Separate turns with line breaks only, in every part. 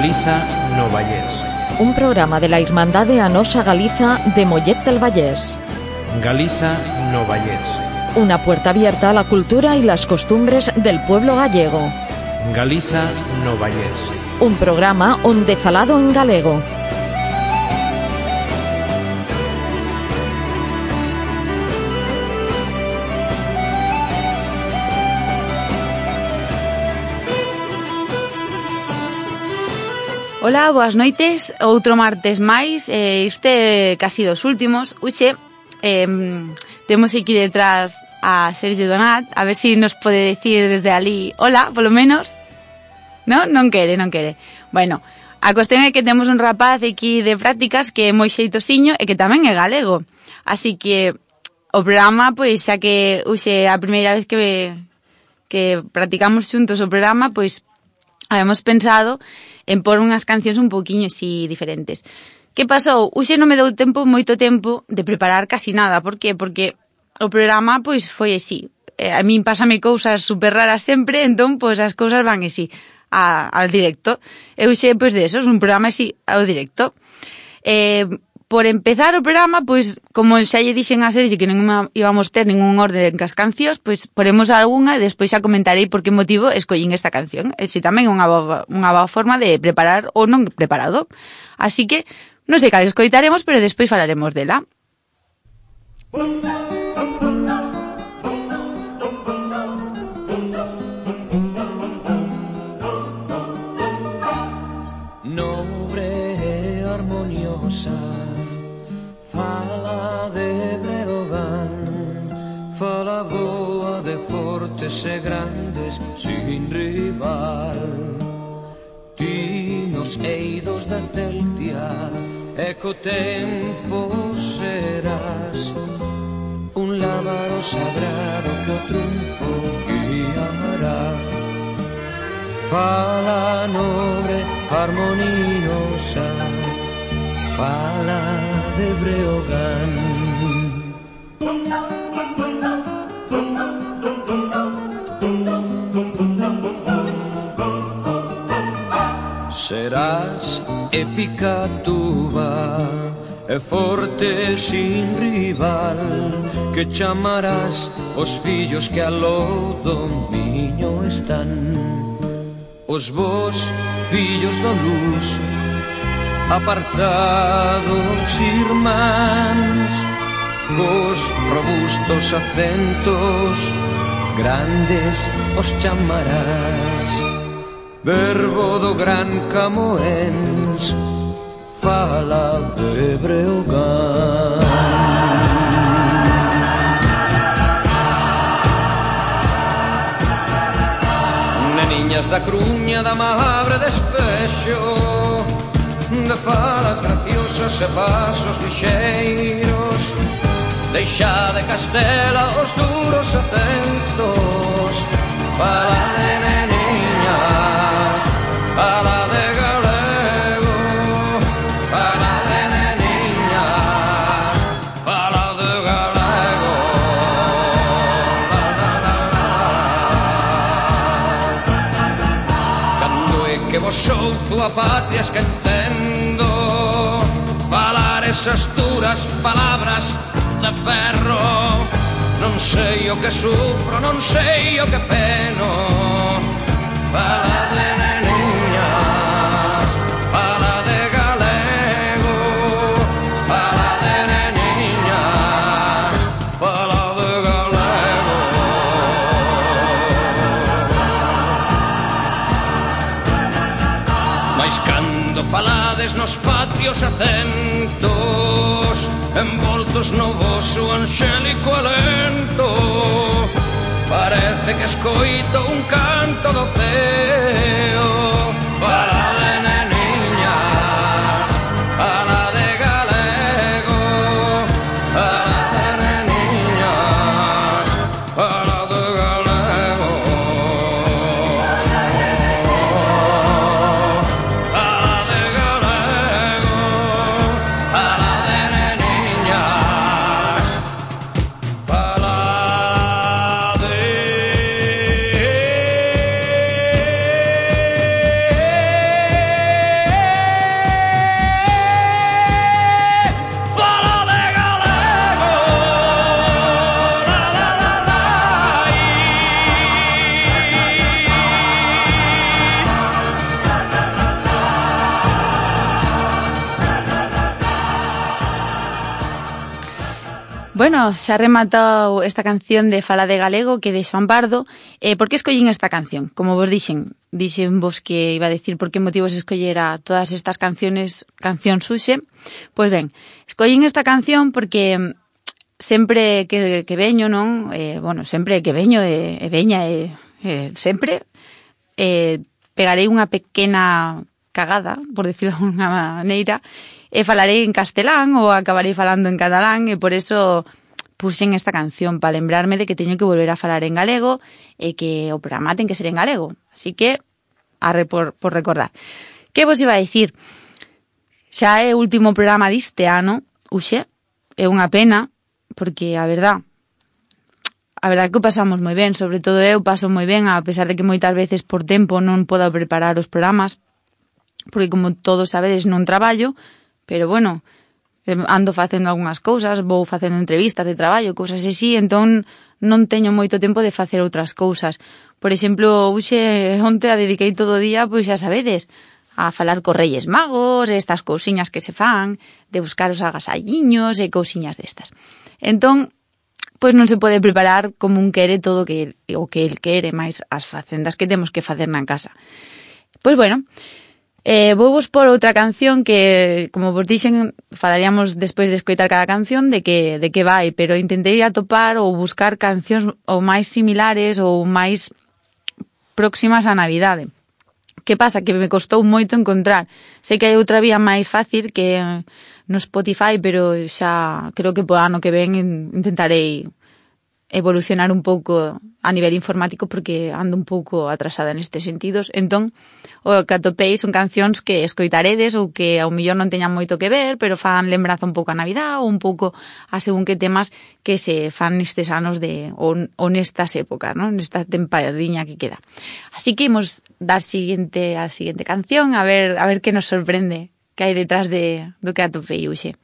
Galiza no Vallés.
Un programa de la Irmandade Anosa Galiza de Mollet del Vallés.
Galiza no Vallés.
Una puerta abierta a la cultura y las costumbres del pueblo gallego.
Galiza no Vallés.
Un programa onde falado en galego.
Ola, boas noites, outro martes máis, eh, este casi dos últimos. Uxe, eh, temos aquí detrás a Sergio Donat, a ver se si nos pode decir desde ali hola, polo menos. No, non quere, non quere. Bueno, a cuestión é que temos un rapaz aquí de prácticas que é moi xeitosiño e que tamén é galego. Así que o programa, pois, xa que uxe a primeira vez que que practicamos xuntos o programa, pois Habíamos pensado en pôr unhas cancións un poquinho así diferentes. Que pasou? Uxe non me deu tempo, moito tempo, de preparar casi nada. Por que? Porque o programa pois foi así. Eh, a min pásame cousas super raras sempre, entón pois as cousas van así a, ao directo. Eu xe, pois, de esos, un programa así ao directo. Eh, por empezar o programa, pois, como xa lle dixen a Sergi que non íbamos ter ningún orden cas cancións, pois poremos algunha e despois xa comentarei por que motivo escollín esta canción. Eh, e se tamén é unha boa, unha boa forma de preparar ou non preparado. Así que, non sei cal escoitaremos, pero despois falaremos dela.
E grandes sin rival. Ti nos eidos da Celtia e tempo serás. Un lábaro sagrado que o triunfo guiará. Fala nobre, armoniosa Fala de Breogán Serás épica tuba e forte sin rival Que chamarás os fillos que aló domiño están. Os vos fillos do luz Apartados irmáns vos robustos acentos Grandes os chamarás verbo do gran Camoens fala de Breogán Neniñas da cruña da mabre despexo De falas graciosas e pasos lixeiros Deixa de Castela os duros acentos Para de nena Fala de galego, para de neniñas, para de galego. La, la, la, Cando é que vos souzo a patria esquecendo falar esas duras palabras de ferro Non sei o que sufro, non sei o que peno Fala de neniñas cidades nos patrios acentos Envoltos no vosso angélico alento. Parece que escoito un canto do ceo
bueno, xa rematado esta canción de Fala de Galego que de Xoan Bardo. Eh, por que escollín esta canción? Como vos dixen, dixen vos que iba a decir por que motivos escollera todas estas canciones, canción suxe. Pois ben, escollín esta canción porque mm, sempre que, que veño, non? Eh, bueno, sempre que veño e, eh, e veña e, eh, eh, sempre eh, pegarei unha pequena cagada, por decirlo de unha maneira, e falarei en castelán ou acabarei falando en catalán e por eso puxen esta canción para lembrarme de que teño que volver a falar en galego e que o programa ten que ser en galego. Así que, arre por, por recordar. Que vos iba a dicir? Xa é o último programa diste ano, uxe, é unha pena, porque a verdad, a verdad que o pasamos moi ben, sobre todo eu paso moi ben, a pesar de que moitas veces por tempo non podo preparar os programas, porque como todos sabedes non traballo, pero bueno, ando facendo algunhas cousas, vou facendo entrevistas de traballo, cousas así, entón non teño moito tempo de facer outras cousas. Por exemplo, hoxe onte a dediquei todo o día, pois xa sabedes, a falar co Reyes Magos, estas cousiñas que se fan, de buscar os agasalliños e cousiñas destas. Entón, pois non se pode preparar como un quere todo que, o que el quere, máis as facendas que temos que facer na casa. Pois bueno, Eh, vou vos por outra canción que, como vos dixen, falaríamos despois de escoitar cada canción de que, de que vai, pero intentei atopar ou buscar cancións ou máis similares ou máis próximas á Navidade. Que pasa? Que me costou moito encontrar. Sei que hai outra vía máis fácil que no Spotify, pero xa creo que po ano que ven intentarei evolucionar un pouco a nivel informático porque ando un pouco atrasada nestes sentidos. Entón, o que atopei son cancións que escoitaredes ou que ao millor non teñan moito que ver, pero fan lembranza un pouco a Navidad ou un pouco a según que temas que se fan nestes anos de ou, ou nestas épocas, non? Nesta tempadiña que queda. Así que imos dar siguiente a siguiente canción a ver a ver que nos sorprende que hai detrás de do que atopei hoxe.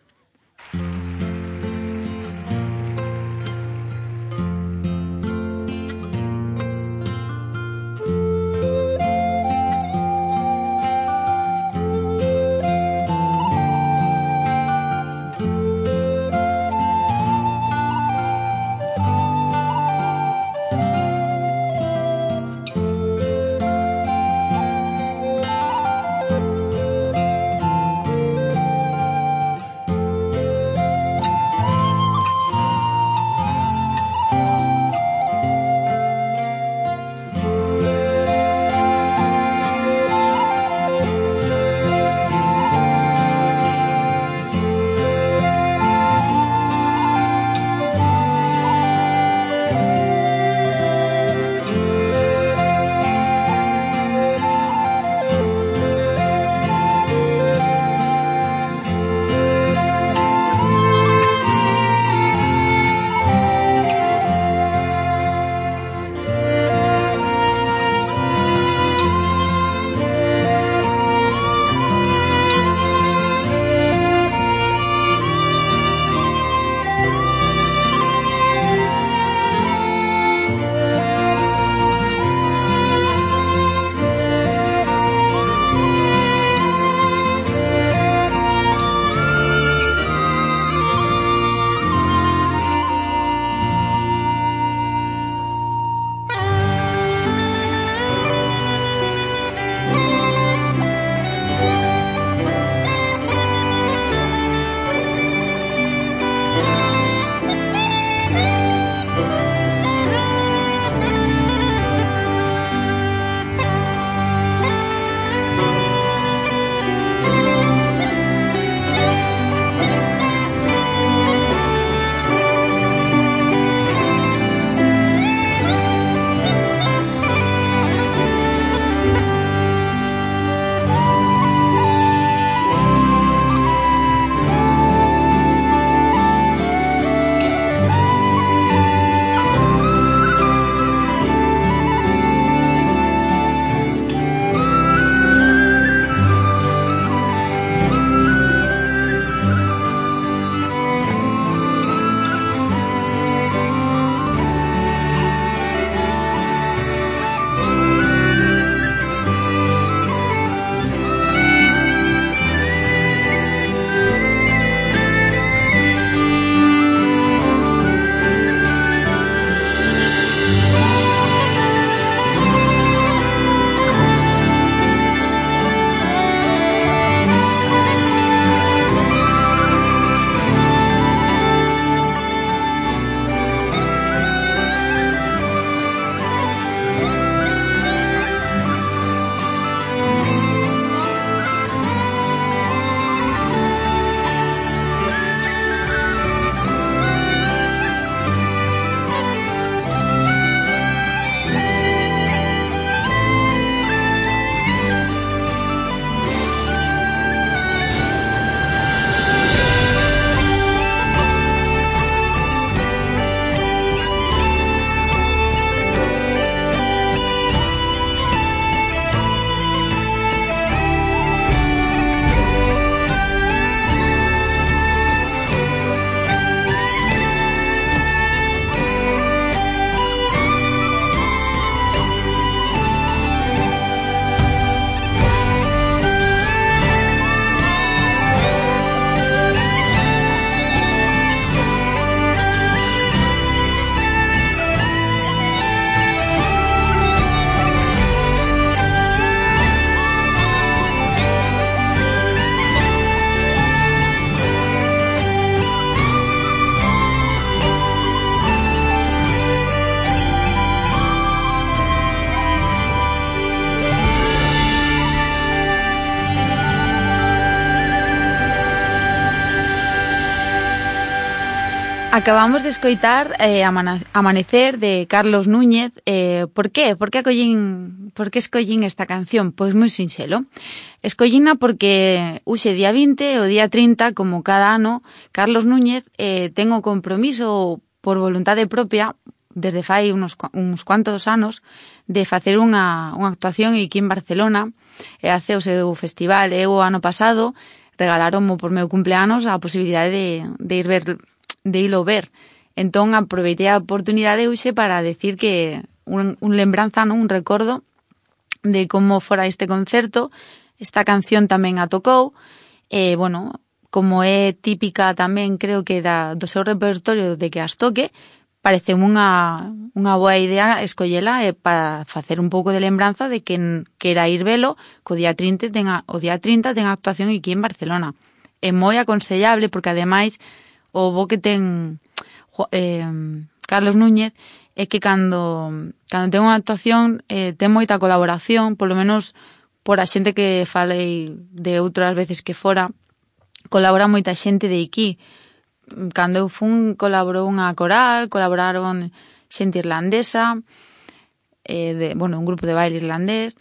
Acabamos de escoitar eh, Amanecer de Carlos Núñez. Eh, por qué? Por que, acollín, por que escollín esta canción? Pois moi sinxelo. Escollina porque uxe día 20 o día 30, como cada ano, Carlos Núñez eh, ten o compromiso por voluntade propia desde fai unos, uns cuantos anos de facer unha, unha actuación aquí en Barcelona e hace o seu festival. E o ano pasado regalaronmo por meu cumpleanos a posibilidade de, de ir ver de ilo ver. Entón, aproveitei a oportunidade hoxe para decir que un, un lembranza, non? un recordo de como fora este concerto. Esta canción tamén a tocou. E, bueno, como é típica tamén, creo que da, do seu repertorio de que as toque, parece unha, unha boa idea escollela eh, para facer un pouco de lembranza de que quera ir velo, que o día 30 ten o día 30 ten actuación aquí en Barcelona. É moi aconsellable porque ademais o bo que ten eh, Carlos Núñez é que cando, cando ten unha actuación eh, ten moita colaboración, polo menos por a xente que falei de outras veces que fora, colabora moita xente de aquí. Cando eu fun, colaborou unha coral, colaboraron xente irlandesa, eh, de, bueno, un grupo de baile irlandés,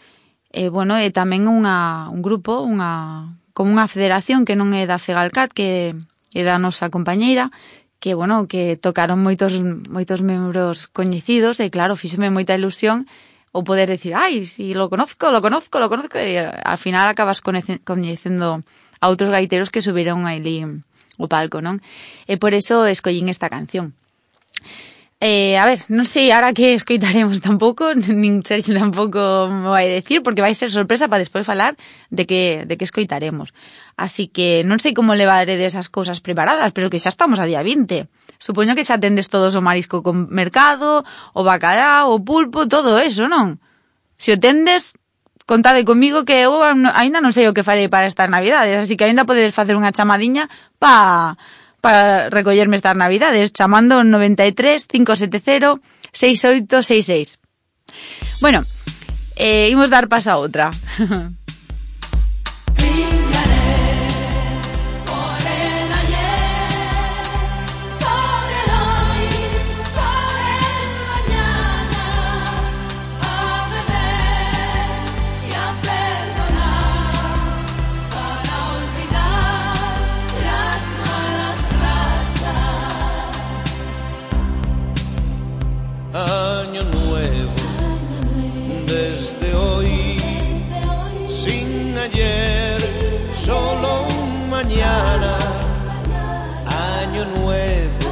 e, eh, bueno, e eh, tamén unha, un grupo, unha, como unha federación que non é da FEGALCAT, que e da nosa compañeira, que, bueno, que tocaron moitos, moitos membros coñecidos e, claro, fíxeme moita ilusión o poder decir, ai, si lo conozco, lo conozco, lo conozco, e al final acabas coñecendo a outros gaiteros que subiron ali o palco, non? E por eso escollín esta canción. Eh, a ver, non sei ahora que escoitaremos tampouco, nin Sergio tampouco me vai decir, porque vai ser sorpresa para despois falar de que, de que escoitaremos. Así que non sei como levaré desas cousas preparadas, pero que xa estamos a día 20. Supoño que xa tendes todos o marisco con mercado, o bacalao, o pulpo, todo eso, non? Se o tendes, contade comigo que eu aínda non sei o que farei para estas navidades, así que aínda podedes facer unha chamadiña pa para recollerme estas navidades, chamando 93 570 6866. Bueno, eh, imos dar paso a outra.
ayer,
solo un mañana. Año nuevo,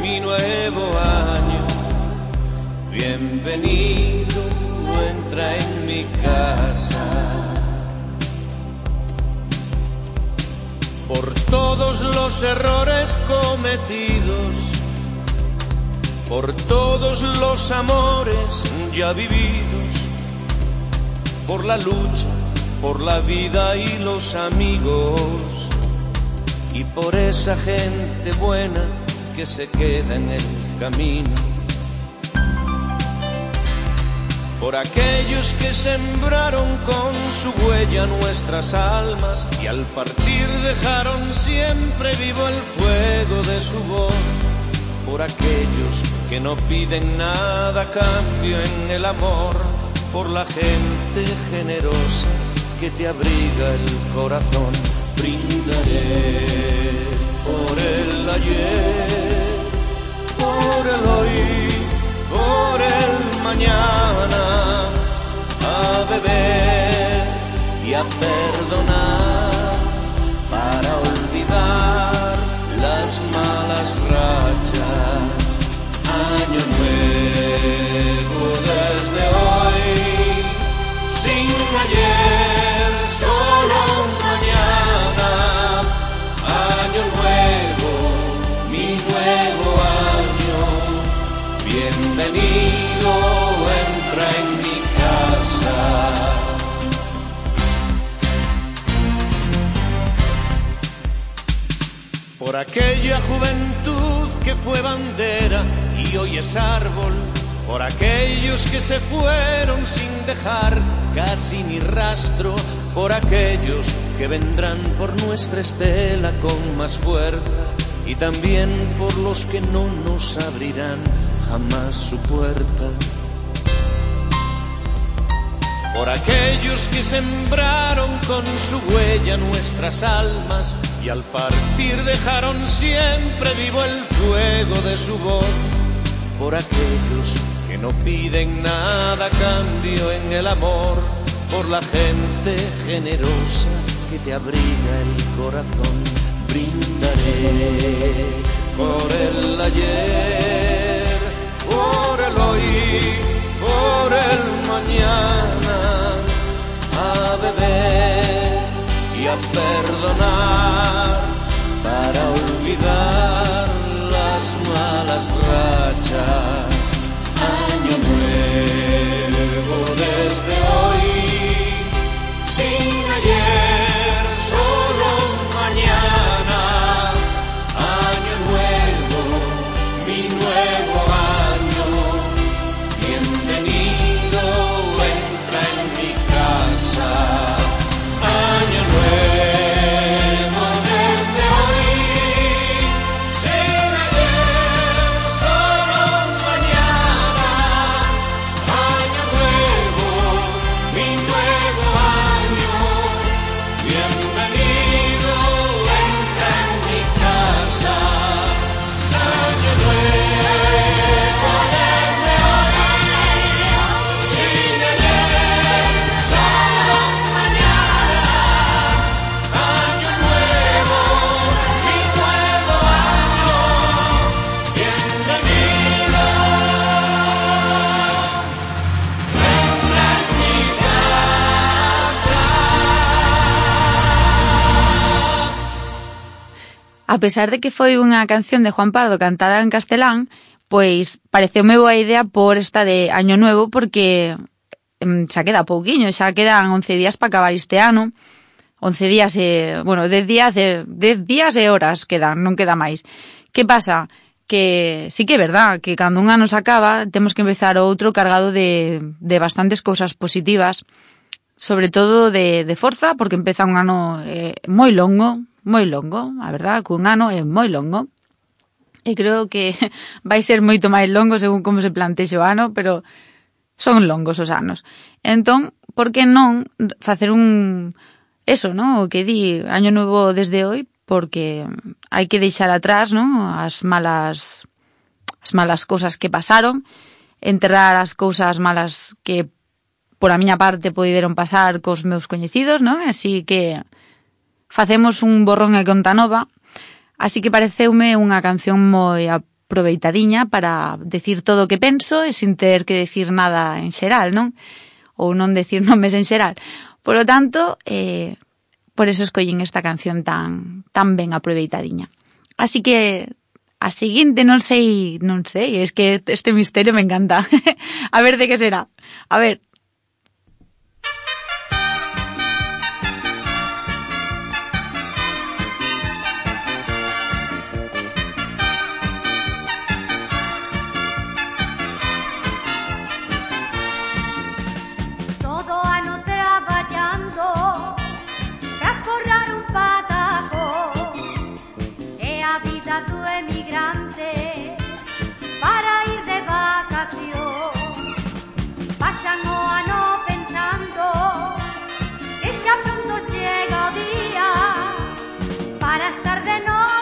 mi nuevo año. Bienvenido, entra en mi casa. Por todos los errores cometidos por todos los amores ya vividos, por la lucha, por la vida y los amigos, y por esa gente buena que se queda en el camino. Por aquellos que sembraron con su huella nuestras almas y al partir dejaron siempre vivo el fuego de su voz por aquellos que no piden nada cambio en el amor, por la gente generosa que te abriga el corazón. Brindaré por el ayer, por el hoy, por el mañana, a beber y a perdonar para olvidar las malas rachas. Bienvenido, entra en mi casa. por aquella juventud que fue bandera y hoy es árbol, por aquellos que se fueron sin dejar casi ni rastro, por aquellos que vendrán por nuestra estela con más fuerza y también por los que no nos abrirán jamás su puerta. Por aquellos que sembraron con su huella nuestras almas y al partir dejaron siempre vivo el fuego de su voz. Por aquellos que no piden nada cambio en el amor. Por la gente generosa que te abriga el corazón. Brindaré por el ayer, por el mañana, a beber y a perdonar para olvidar las malas rachas. Año nuevo desde hoy, sin ayer,
a pesar de que foi unha canción de Juan Pardo cantada en castelán, pois pareceume boa idea por esta de Año Nuevo porque xa queda pouquiño, xa quedan 11 días para acabar este ano. 11 días e, bueno, 10 días, e, 10 días e horas quedan, non queda máis. Que pasa? Que sí que é verdad que cando un ano se acaba temos que empezar outro cargado de, de bastantes cousas positivas, sobre todo de, de forza, porque empeza un ano eh, moi longo, moi longo, a verdad, cun ano é moi longo. E creo que vai ser moito máis longo según como se plantexe o ano, pero son longos os anos. Entón, por que non facer un eso, non? O que di año novo desde hoy, porque hai que deixar atrás, non? As malas as malas cousas que pasaron, enterrar as cousas malas que por a miña parte poideron pasar cos meus coñecidos, non? Así que facemos un borrón e conta nova. Así que pareceume unha canción moi aproveitadiña para decir todo o que penso e sin ter que decir nada en xeral, non? Ou non decir nomes en xeral. Por lo tanto, eh, por eso escollín esta canción tan, tan ben aproveitadiña. Así que a seguinte non sei, non sei, es que este misterio me encanta. a ver de que será. A ver,
Para ir de vacación. Pasan o ano pensando Que xa pronto chega o día Para estar de novo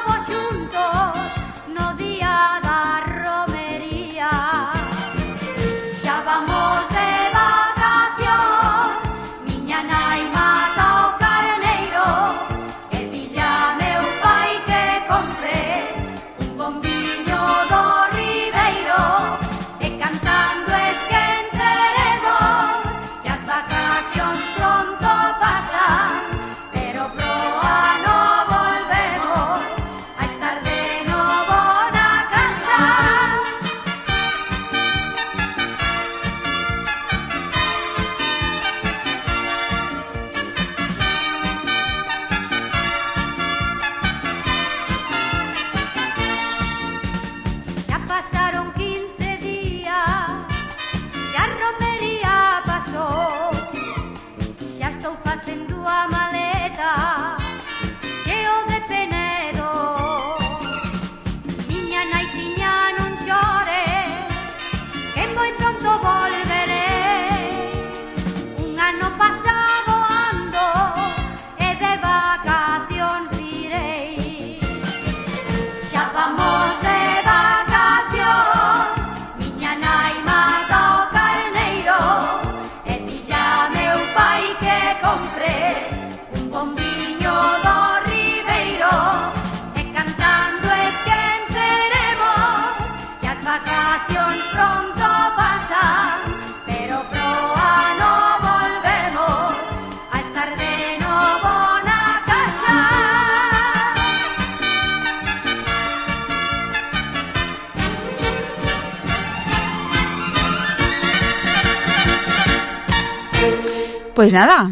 Pois nada,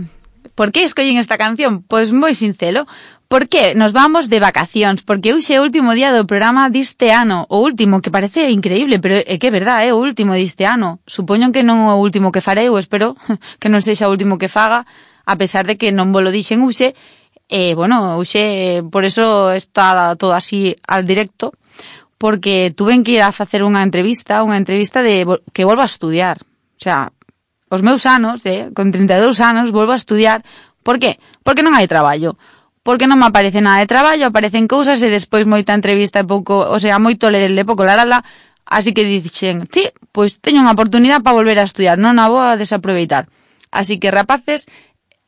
por que escollen esta canción? Pois moi sincero, por que nos vamos de vacacións, porque hoxe é o último día do programa diste ano, o último, que parece increíble, pero é que é verdad, é o último diste ano. Supoño que non o último que farei, ou espero que non sexa o último que faga, a pesar de que non vos lo dixen hoxe, e, eh, bueno, hoxe, por eso está todo así al directo, porque tuve que ir a facer unha entrevista, unha entrevista de que volva a estudiar. O sea, os meus anos, eh, con 32 anos, volvo a estudiar. Por qué? Porque non hai traballo. Porque non me aparece nada de traballo, aparecen cousas e despois moita entrevista e pouco, o sea, moito ler e pouco larala. Así que dixen, sí, pois teño unha oportunidade para volver a estudiar, non a vou a desaproveitar. Así que rapaces,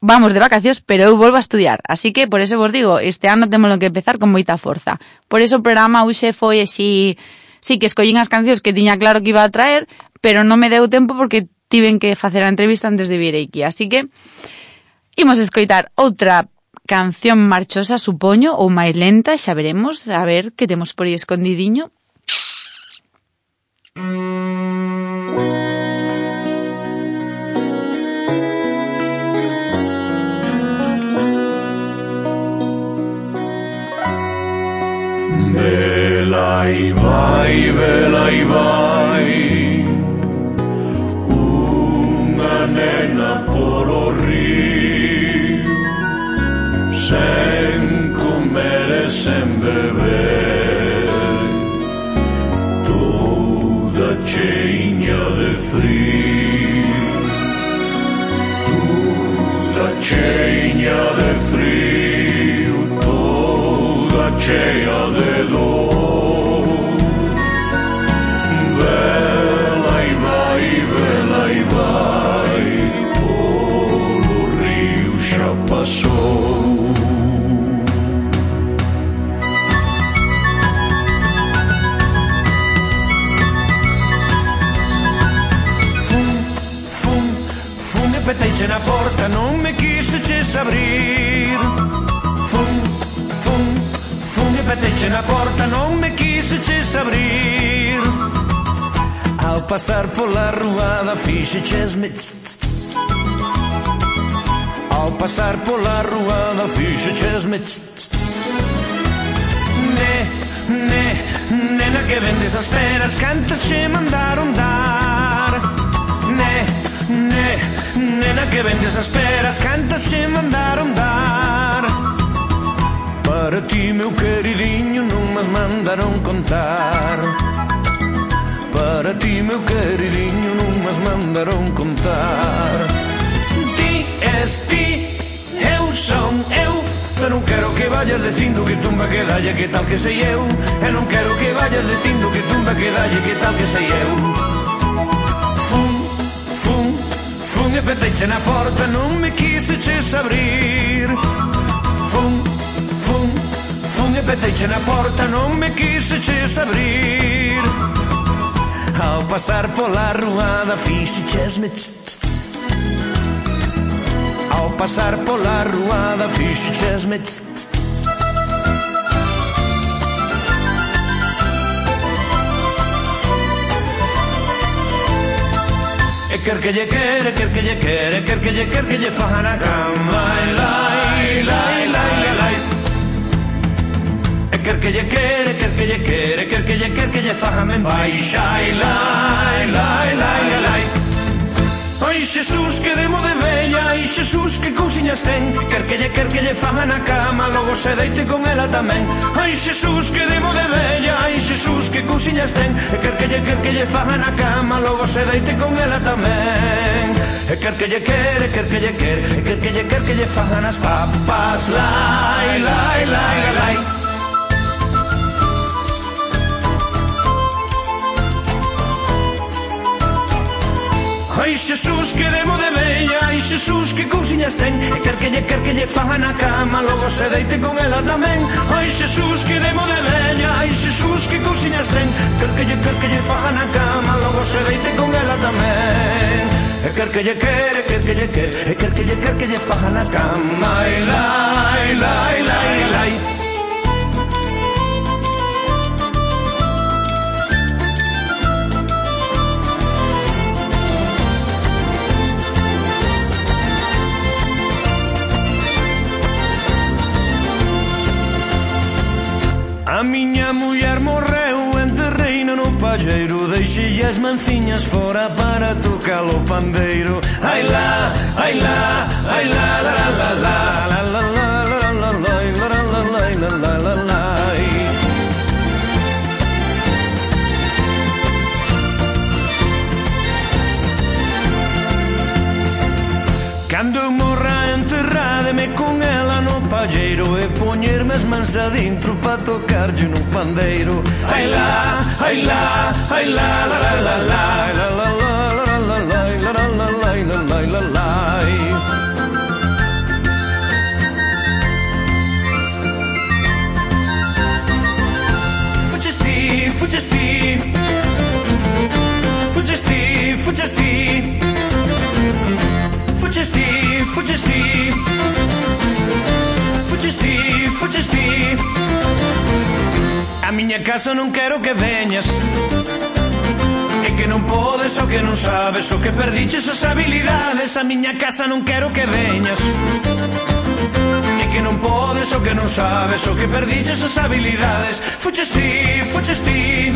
vamos de vacacións, pero eu volvo a estudiar. Así que, por eso vos digo, este ano temos que empezar con moita forza. Por eso o programa hoxe foi así... Sí que escollín as cancións que tiña claro que iba a traer, pero non me deu tempo porque tiven que facer a entrevista antes de vir aquí. Así que, imos escoitar outra canción marchosa, supoño, ou máis lenta, xa veremos, a ver que temos por aí escondidiño.
Vela e vai, vela e vai κανένα πορορί Σεν κουμέρες εμπεβέ Τούδα τσέινια δεφρή Τούδα τσέινια δεφρή Τούδα τσέια δελό pasou Fum, fum, fum e peteiche na porta Non me quixeches abrir Fum, fum, fum e peteiche na porta Non me quixeches abrir Ao pasar pola ruada fixechesme tss, tss. Ao passar por la rua da ficha chesme Né, né, nena que vende essas peras cantas antes mandaram dar. Né né nena que vende essas peras cantas antes mandaram dar. Para ti meu queridinho não mas mandaram contar. Para ti, meu queridinho, não mas mandaram contar. eres ti Eu son eu Pero non quero que vayas dicindo que tumba que dalle que tal que sei eu. E non quero que vayas dicindo que tumba que dalle que tal que sei eu. Fun, fun, fun e peteiche na porta Non me quiseches abrir. Fun, fun, fun e peteiche na porta Non me quiseches abrir. Ao pasar pola ruada fixechesme tch, tch, tch pasar pola ruada Fixesme tss, tss, tss. E quer que lle quere, quer que lle quere Quer que lle quer que lle fajan a cama E lai, lai, lai, lai, lai E quer que lle quere, quer que lle quere Quer que lle quer que lle fajan en baixa E lai, lai, lai, lai, lai. Ai Xesús que demo de bella Ai Xesús que cousiñas ten. Quer que lle, quer que lle faga na cama. Logo se deite con ela tamén. Ai Xesús que demo de bella Ai Xesús que cousiñas ten. E quer que lle, quer que lle faga na cama. Logo se deite con ela tamén. E quer que lle quer, e quer que lle quer E quer que lle, quer que lle fagan as papas. Lai, lai, lai, lai, lai. Ai Xesús que demo de bella. Ai Xesús que cousiñas ten. E quer que lle quer que lle faja na cama Logo se deite con ela tamén. Ai Xesús que demo de bella. Ai Xesús que cousiñas ten. Quer que lle quer que lle faja na cama Logo se deite con ela tamén. E quer que lle quer, e quer que lle quer E quer que lle quer que lle faja na cama. Ai lai, lai, lai, lai, lai. A miña muller morreu en terreino no palleiro Deixei as manciñas fora para tocar o pandeiro Ai lá, ai lá, ai lá, la la la la la la la Cando eu morra terreiro E poñerme as mans adintro pa tocarlle no pandeiro Ai la, ai la, ai la, la la la la La la la la la la la la la la la la miña casa non quero que veñas? E que non podes o que non sabes O que perdiches as habilidades. A miña casa non quero que veñas. E que non podes o que non sabes O que perdiches as habilidades. Fuches ti, fuches ti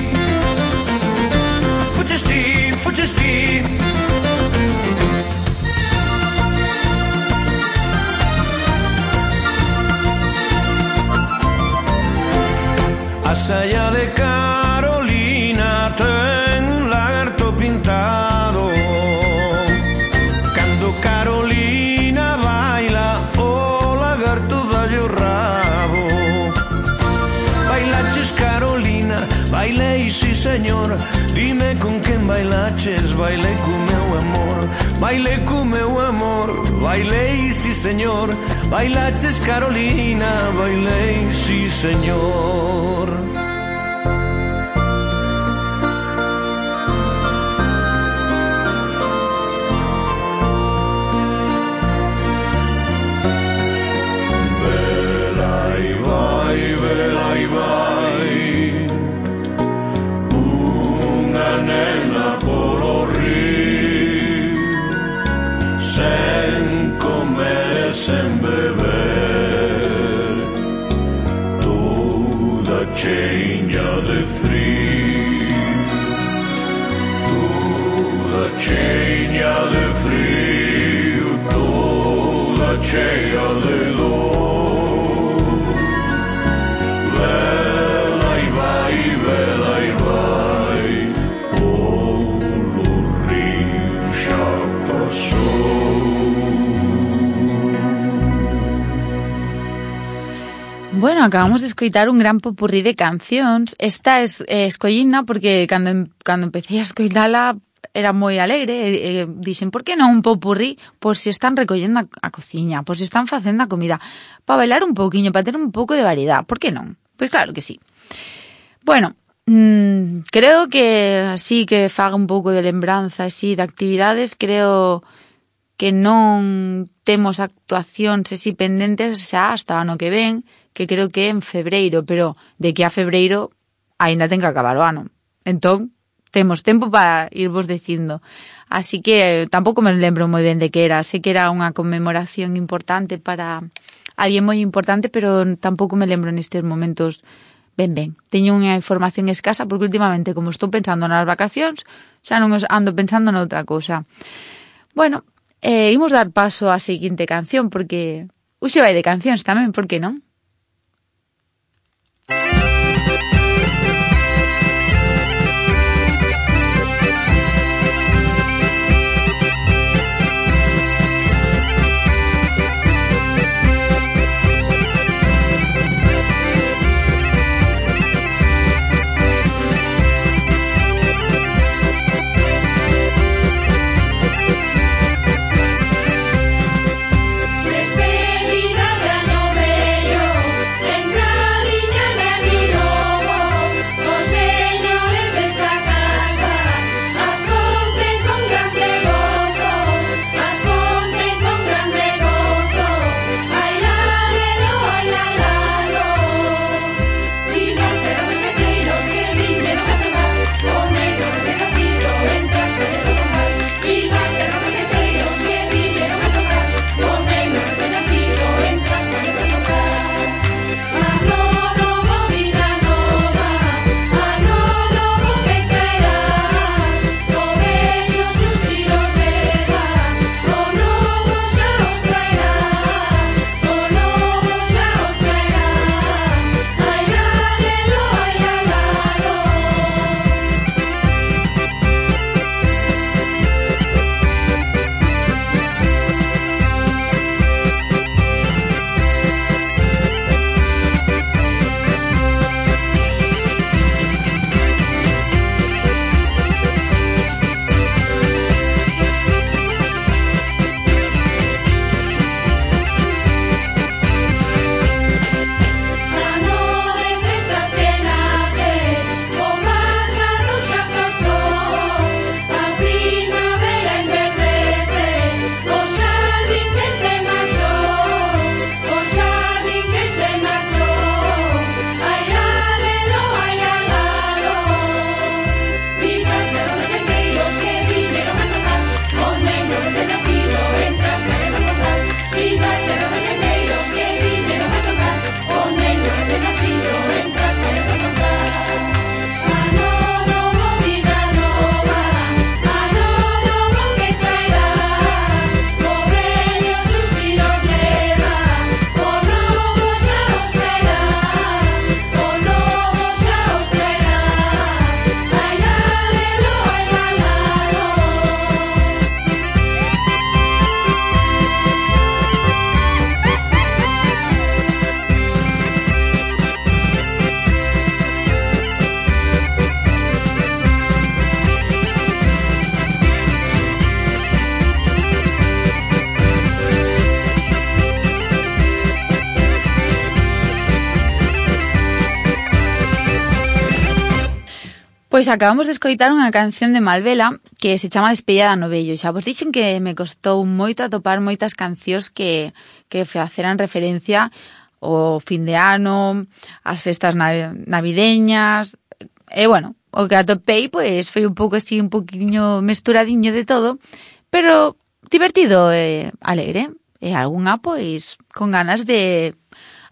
Fuches ti, fuches ti, fuches ti. Más allá de Carolina ten un lagarto pintado. Cando Carolina baila, o lagarto dalle rabo. Bailaches Carolina, bailei sí señor, dime con quen bailaches, bailei con meu amor, bailei con meu amor, bailei sí señor, bailaches Carolina, bailei sí señor.
acabamos de escoitar un gran popurrí de cancións. Esta es, eh, escollina porque cando, cando empecé a escoitala era moi alegre e, e dixen, por que non un popurrí? Por si están recollendo a, a cociña, por si están facendo a comida, para bailar un pouquiño, para ter un pouco de variedade, por que non? Pois claro que sí. Bueno, mmm, creo que así que faga un pouco de lembranza así de actividades, creo que non temos actuacións así pendentes xa hasta o ano que ven, que creo que é en febreiro, pero de que a febreiro aínda ten que acabar o ano. Entón, temos tempo para irvos dicindo. Así que eh, tampouco me lembro moi ben de que era. Sei que era unha conmemoración importante para alguén moi importante, pero tampouco me lembro nestes momentos ben ben. Teño unha información escasa porque últimamente, como estou pensando nas vacacións, xa non ando pensando noutra cousa. Bueno, eh, imos dar paso á seguinte canción porque... Uxe vai de cancións tamén, por que non? Pois acabamos de escoitar unha canción de Malvela que se chama Despedida da Novello. Xa vos dixen que me costou moito atopar moitas cancións que, que faceran referencia ao fin de ano, ás festas navideñas... E, bueno, o que atopei, pois, foi un pouco así, un poquinho mesturadiño de todo, pero divertido e alegre. E algunha, pois, con ganas de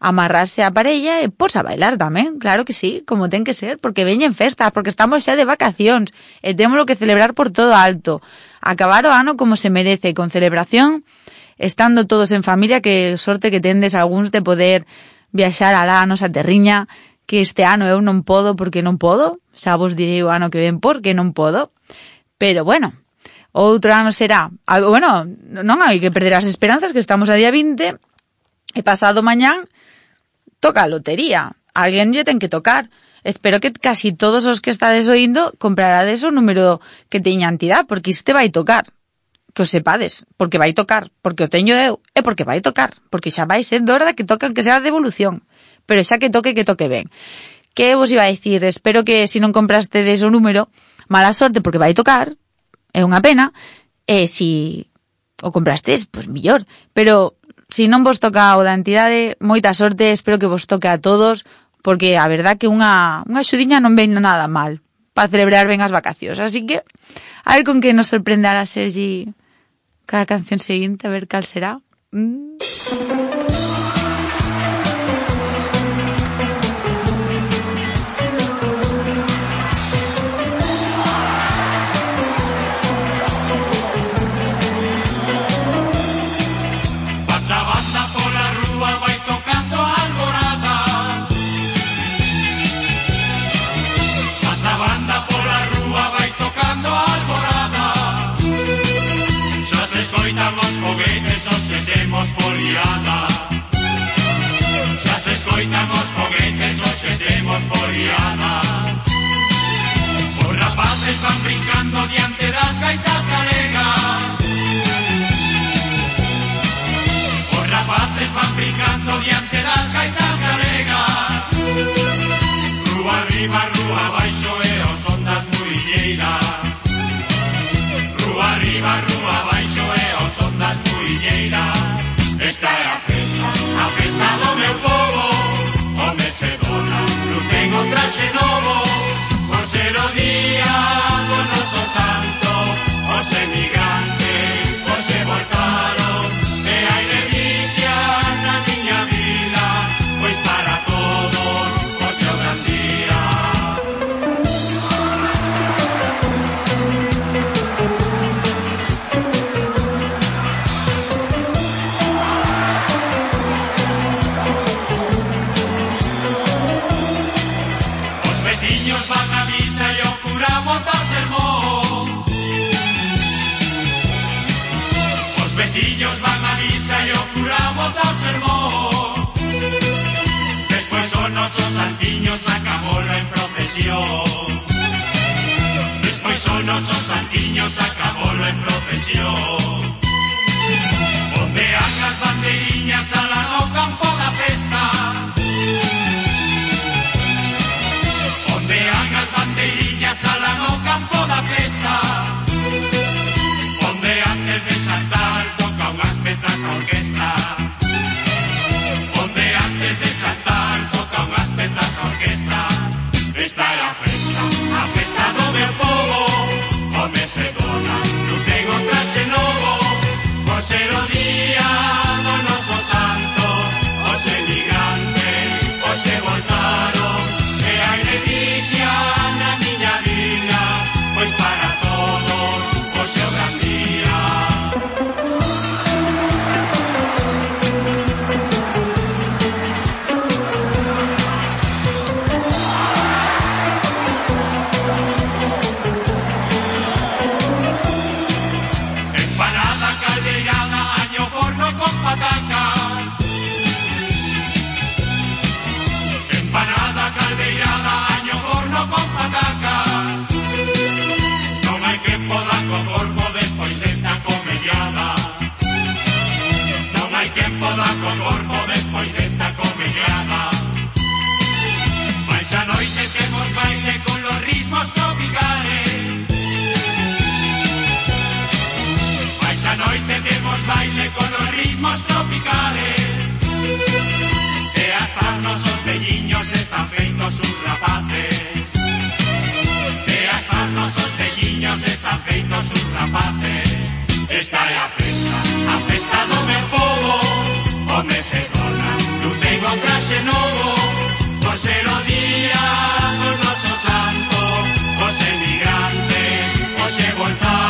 amarrarse a parella e porse a bailar tamén, claro que sí, como ten que ser, porque veñen festas, porque estamos xa de vacacións e temos que celebrar por todo alto. Acabar o ano como se merece, con celebración, estando todos en familia, que sorte que tendes algúns de poder viaxar alá a nosa terriña, que este ano eu non podo porque non podo, xa vos direi o ano que ven porque non podo, pero bueno, outro ano será, bueno, non hai que perder as esperanzas que estamos a día 20 e pasado mañán toca a lotería. Alguén lle ten que tocar. Espero que casi todos os que estades oindo comprarades o número que teña entidade, porque isto vai tocar. Que o sepades, porque vai tocar, porque o teño eu, e porque vai tocar, porque xa vai ser hora que toca que sea de devolución, pero xa que toque, que toque ben. Que vos iba a dicir? Espero que se si non comprastedes o número, mala sorte porque vai tocar, é unha pena, e si o comprastes, pois pues, millor, pero si non vos toca o da entidade, moita sorte, espero que vos toque a todos, porque a verdad que unha, unha xudiña non ven nada mal para celebrar ben as vacacións. Así que, a ver con que nos sorprenderá Sergi cada canción seguinte, a ver cal será. Mm.
niños van a misa y ocurramos dos sermón. Después son osos santiños, acabó la en procesión. Después son osos santiños, acabó la en procesión. Pondean las banderiñas a la no campo da festa. Pondean las banderiñas a la no campo da festa. Pondean desde Santar más metas orquesta. Están feitos sus rapaces. Esta é a festa, a festa do meu povo Homes e donas, non tengo traxe novo Por ser o día do santo Os emigrantes, hoxe voltaron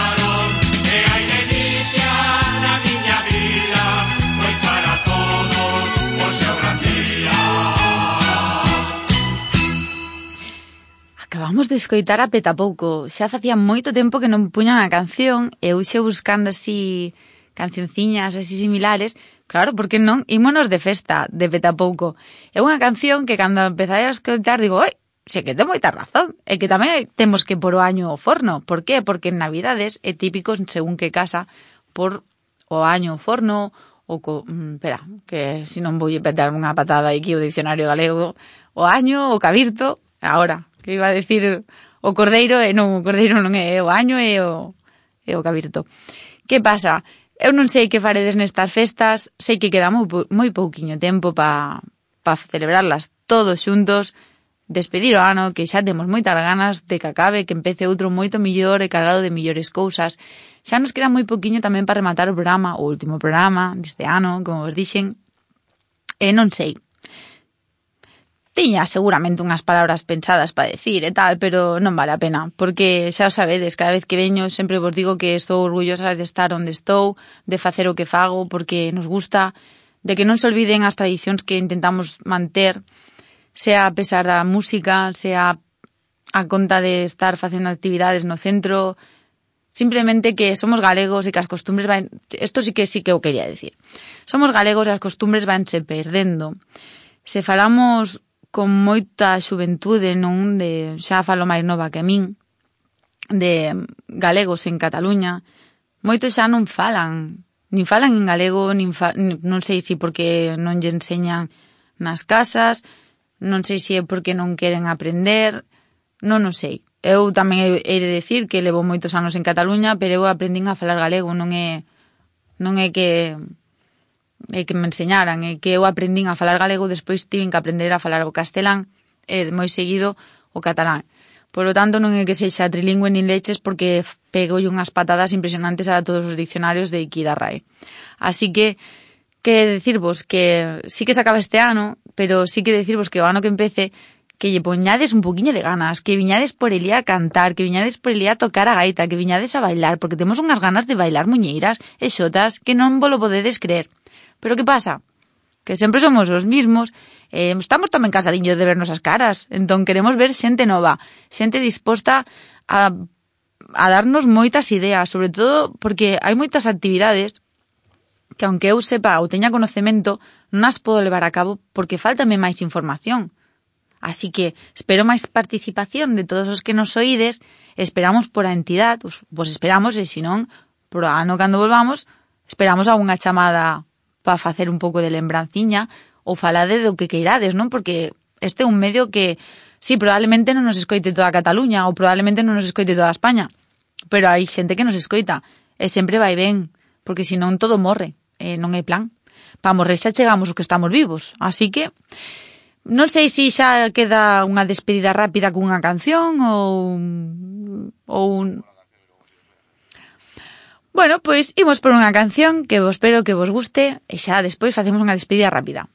acabamos de escoitar a Petapouco. Xa facía moito tempo que non puñan a canción e eu xe buscando así cancionciñas así similares. Claro, porque non? Ímonos de festa de Petapouco. É unha canción que cando empezai a escoitar digo, oi, xe que ten moita razón. E que tamén temos que por o año o forno. Por qué? Porque en Navidades é típico según que casa por o año o forno o co, mm, espera, que se non vou petar unha patada aquí o dicionario galego, o año, o cabirto, agora, que iba a decir o cordeiro e non, o cordeiro non é o año e o, e o cabirto. Que pasa? Eu non sei que faredes nestas festas, sei que queda moi, moi pouquiño tempo para pa celebrarlas todos xuntos, despedir o ano, que xa temos moitas ganas de que acabe, que empece outro moito millor e cargado de millores cousas. Xa nos queda moi pouquiño tamén para rematar o programa, o último programa deste ano, como vos dixen, e non sei. Tiña seguramente unhas palabras pensadas para decir e tal, pero non vale a pena, porque xa o sabedes, cada vez que veño sempre vos digo que estou orgullosa de estar onde estou, de facer o que fago, porque nos gusta, de que non se olviden as tradicións que intentamos manter, sea a pesar da música, sea a conta de estar facendo actividades no centro, simplemente que somos galegos e que as costumbres van... Isto sí que sí que eu quería decir. Somos galegos e as costumbres vanse perdendo. Se falamos con moita xuventude, non de xa falo máis nova que min, de galegos en Cataluña, moitos xa non falan, nin falan en galego, nin fa, non sei se porque non lle enseñan nas casas, non sei se é porque non queren aprender, non o sei. Eu tamén hei de decir que levo moitos anos en Cataluña, pero eu aprendín a falar galego, non é non é que e que me enseñaran e que eu aprendín a falar galego, despois tiven que aprender a falar o castelán e moi seguido o catalán. Por lo tanto, non é que sexa trilingüe nin leches porque pego unhas patadas impresionantes a todos os diccionarios de Ikida Rai. Así que, que decirvos que sí que se acaba este ano, pero sí que decirvos que o ano que empece que lle poñades un poquinho de ganas, que viñades por elía a cantar, que viñades por elía a tocar a gaita, que viñades a bailar, porque temos unhas ganas de bailar muñeiras e xotas que non volo podedes creer. Pero que pasa? Que sempre somos os mismos, eh, estamos tamén cansadiños de vernos as caras, entón queremos ver xente nova, xente disposta a a darnos moitas ideas, sobre todo porque hai moitas actividades que aunque eu sepa ou teña conocemento, non as podo levar a cabo porque faltame máis información. Así que espero máis participación de todos os que nos oídes, esperamos por a entidade, pois, pois esperamos, e senón, por ano cando volvamos, esperamos algunha chamada para facer un pouco de lembranciña ou falade do que queirades, non? Porque este é un medio que, sí, probablemente non nos escoite toda Cataluña ou probablemente non nos escoite toda España, pero hai xente que nos escoita e sempre vai ben, porque senón todo morre, e non hai plan. Para morrer xa chegamos os que estamos vivos, así que Non sei se xa queda unha despedida rápida cunha canción ou ou un... Bueno, pois imos por unha canción que vos espero que vos guste e xa despois facemos unha despedida rápida.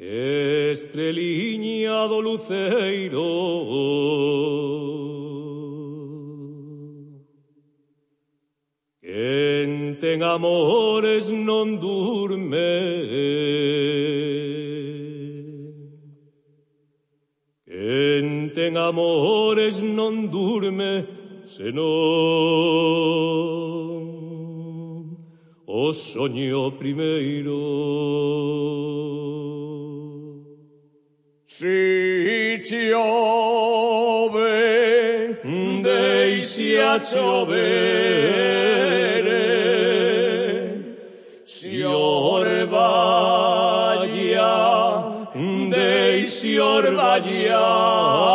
Estreliña do luceiro Quen ten amores non durme Quen ten amores non durme, senón o soño primeiro. Si chove, deixe a chovere, Jorvania.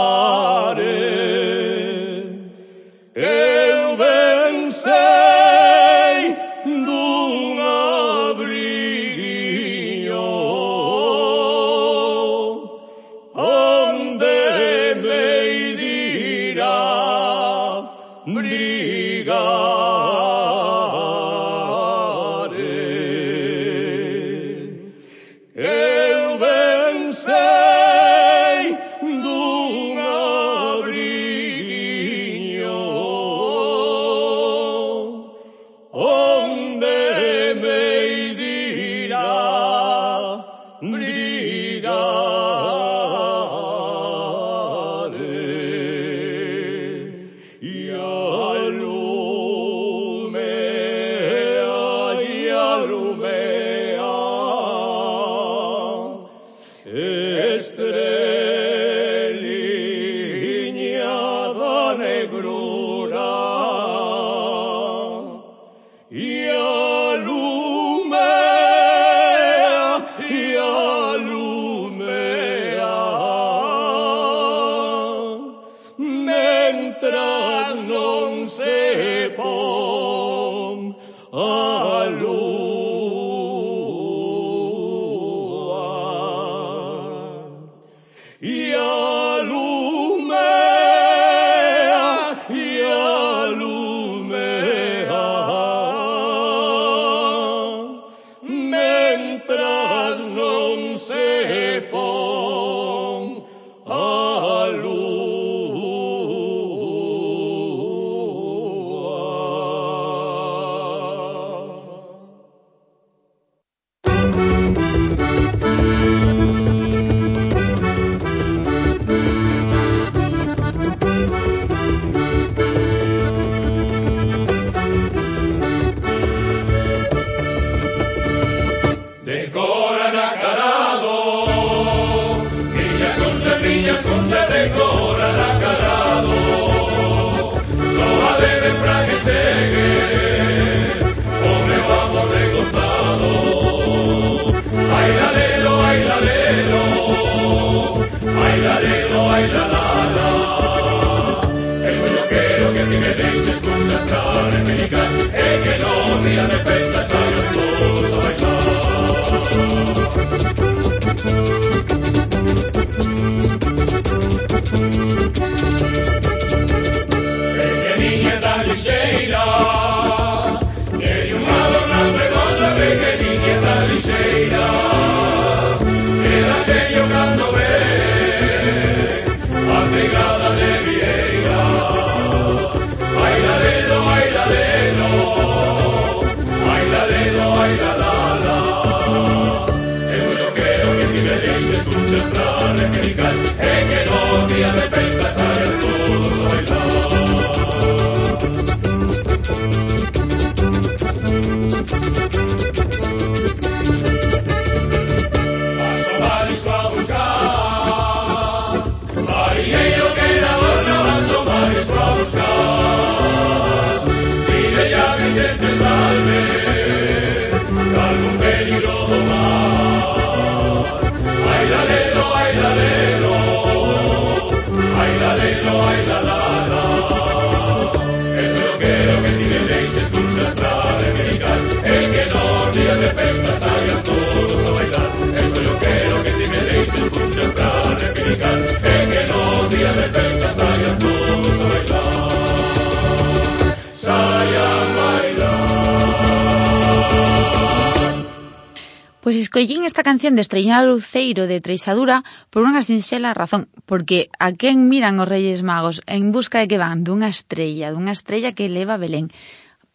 Escollín esta canción de Estreñada Luceiro de Treixadura por unha sinxela razón, porque a quen miran os Reyes Magos en busca de que van dunha estrella, dunha estrella que leva Belén,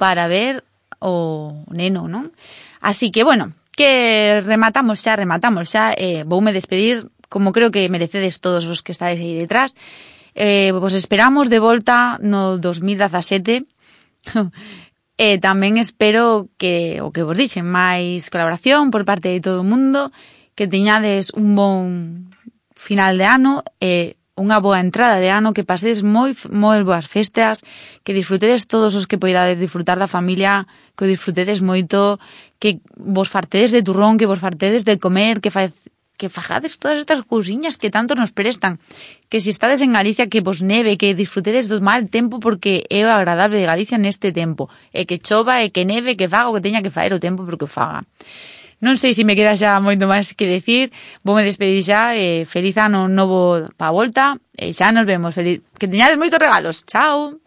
para ver o neno, non? Así que, bueno, que rematamos xa, rematamos xa, eh, voume despedir como creo que merecedes todos os que estáis aí detrás. Eh, vos esperamos de volta no 2017 E tamén espero que o que vos dixen máis colaboración por parte de todo o mundo, que teñades un bon final de ano e unha boa entrada de ano, que pasedes moi moi boas festas, que disfrutedes todos os que poidades disfrutar da familia, que o disfrutedes moito, que vos fartedes de turrón, que vos fartedes de comer, que, fa, que fajades todas estas cousiñas que tanto nos prestan. Que se estades en Galicia que vos neve, que disfrutedes do mal tempo porque é o agradable de Galicia neste tempo. E que chova, e que neve, que faga o que teña que faer o tempo porque o faga. Non sei se me queda xa moito máis que decir. Vou me despedir xa. Eh, feliz ano novo pa volta. E xa nos vemos. Feliz... Que teñades moitos regalos. Chao.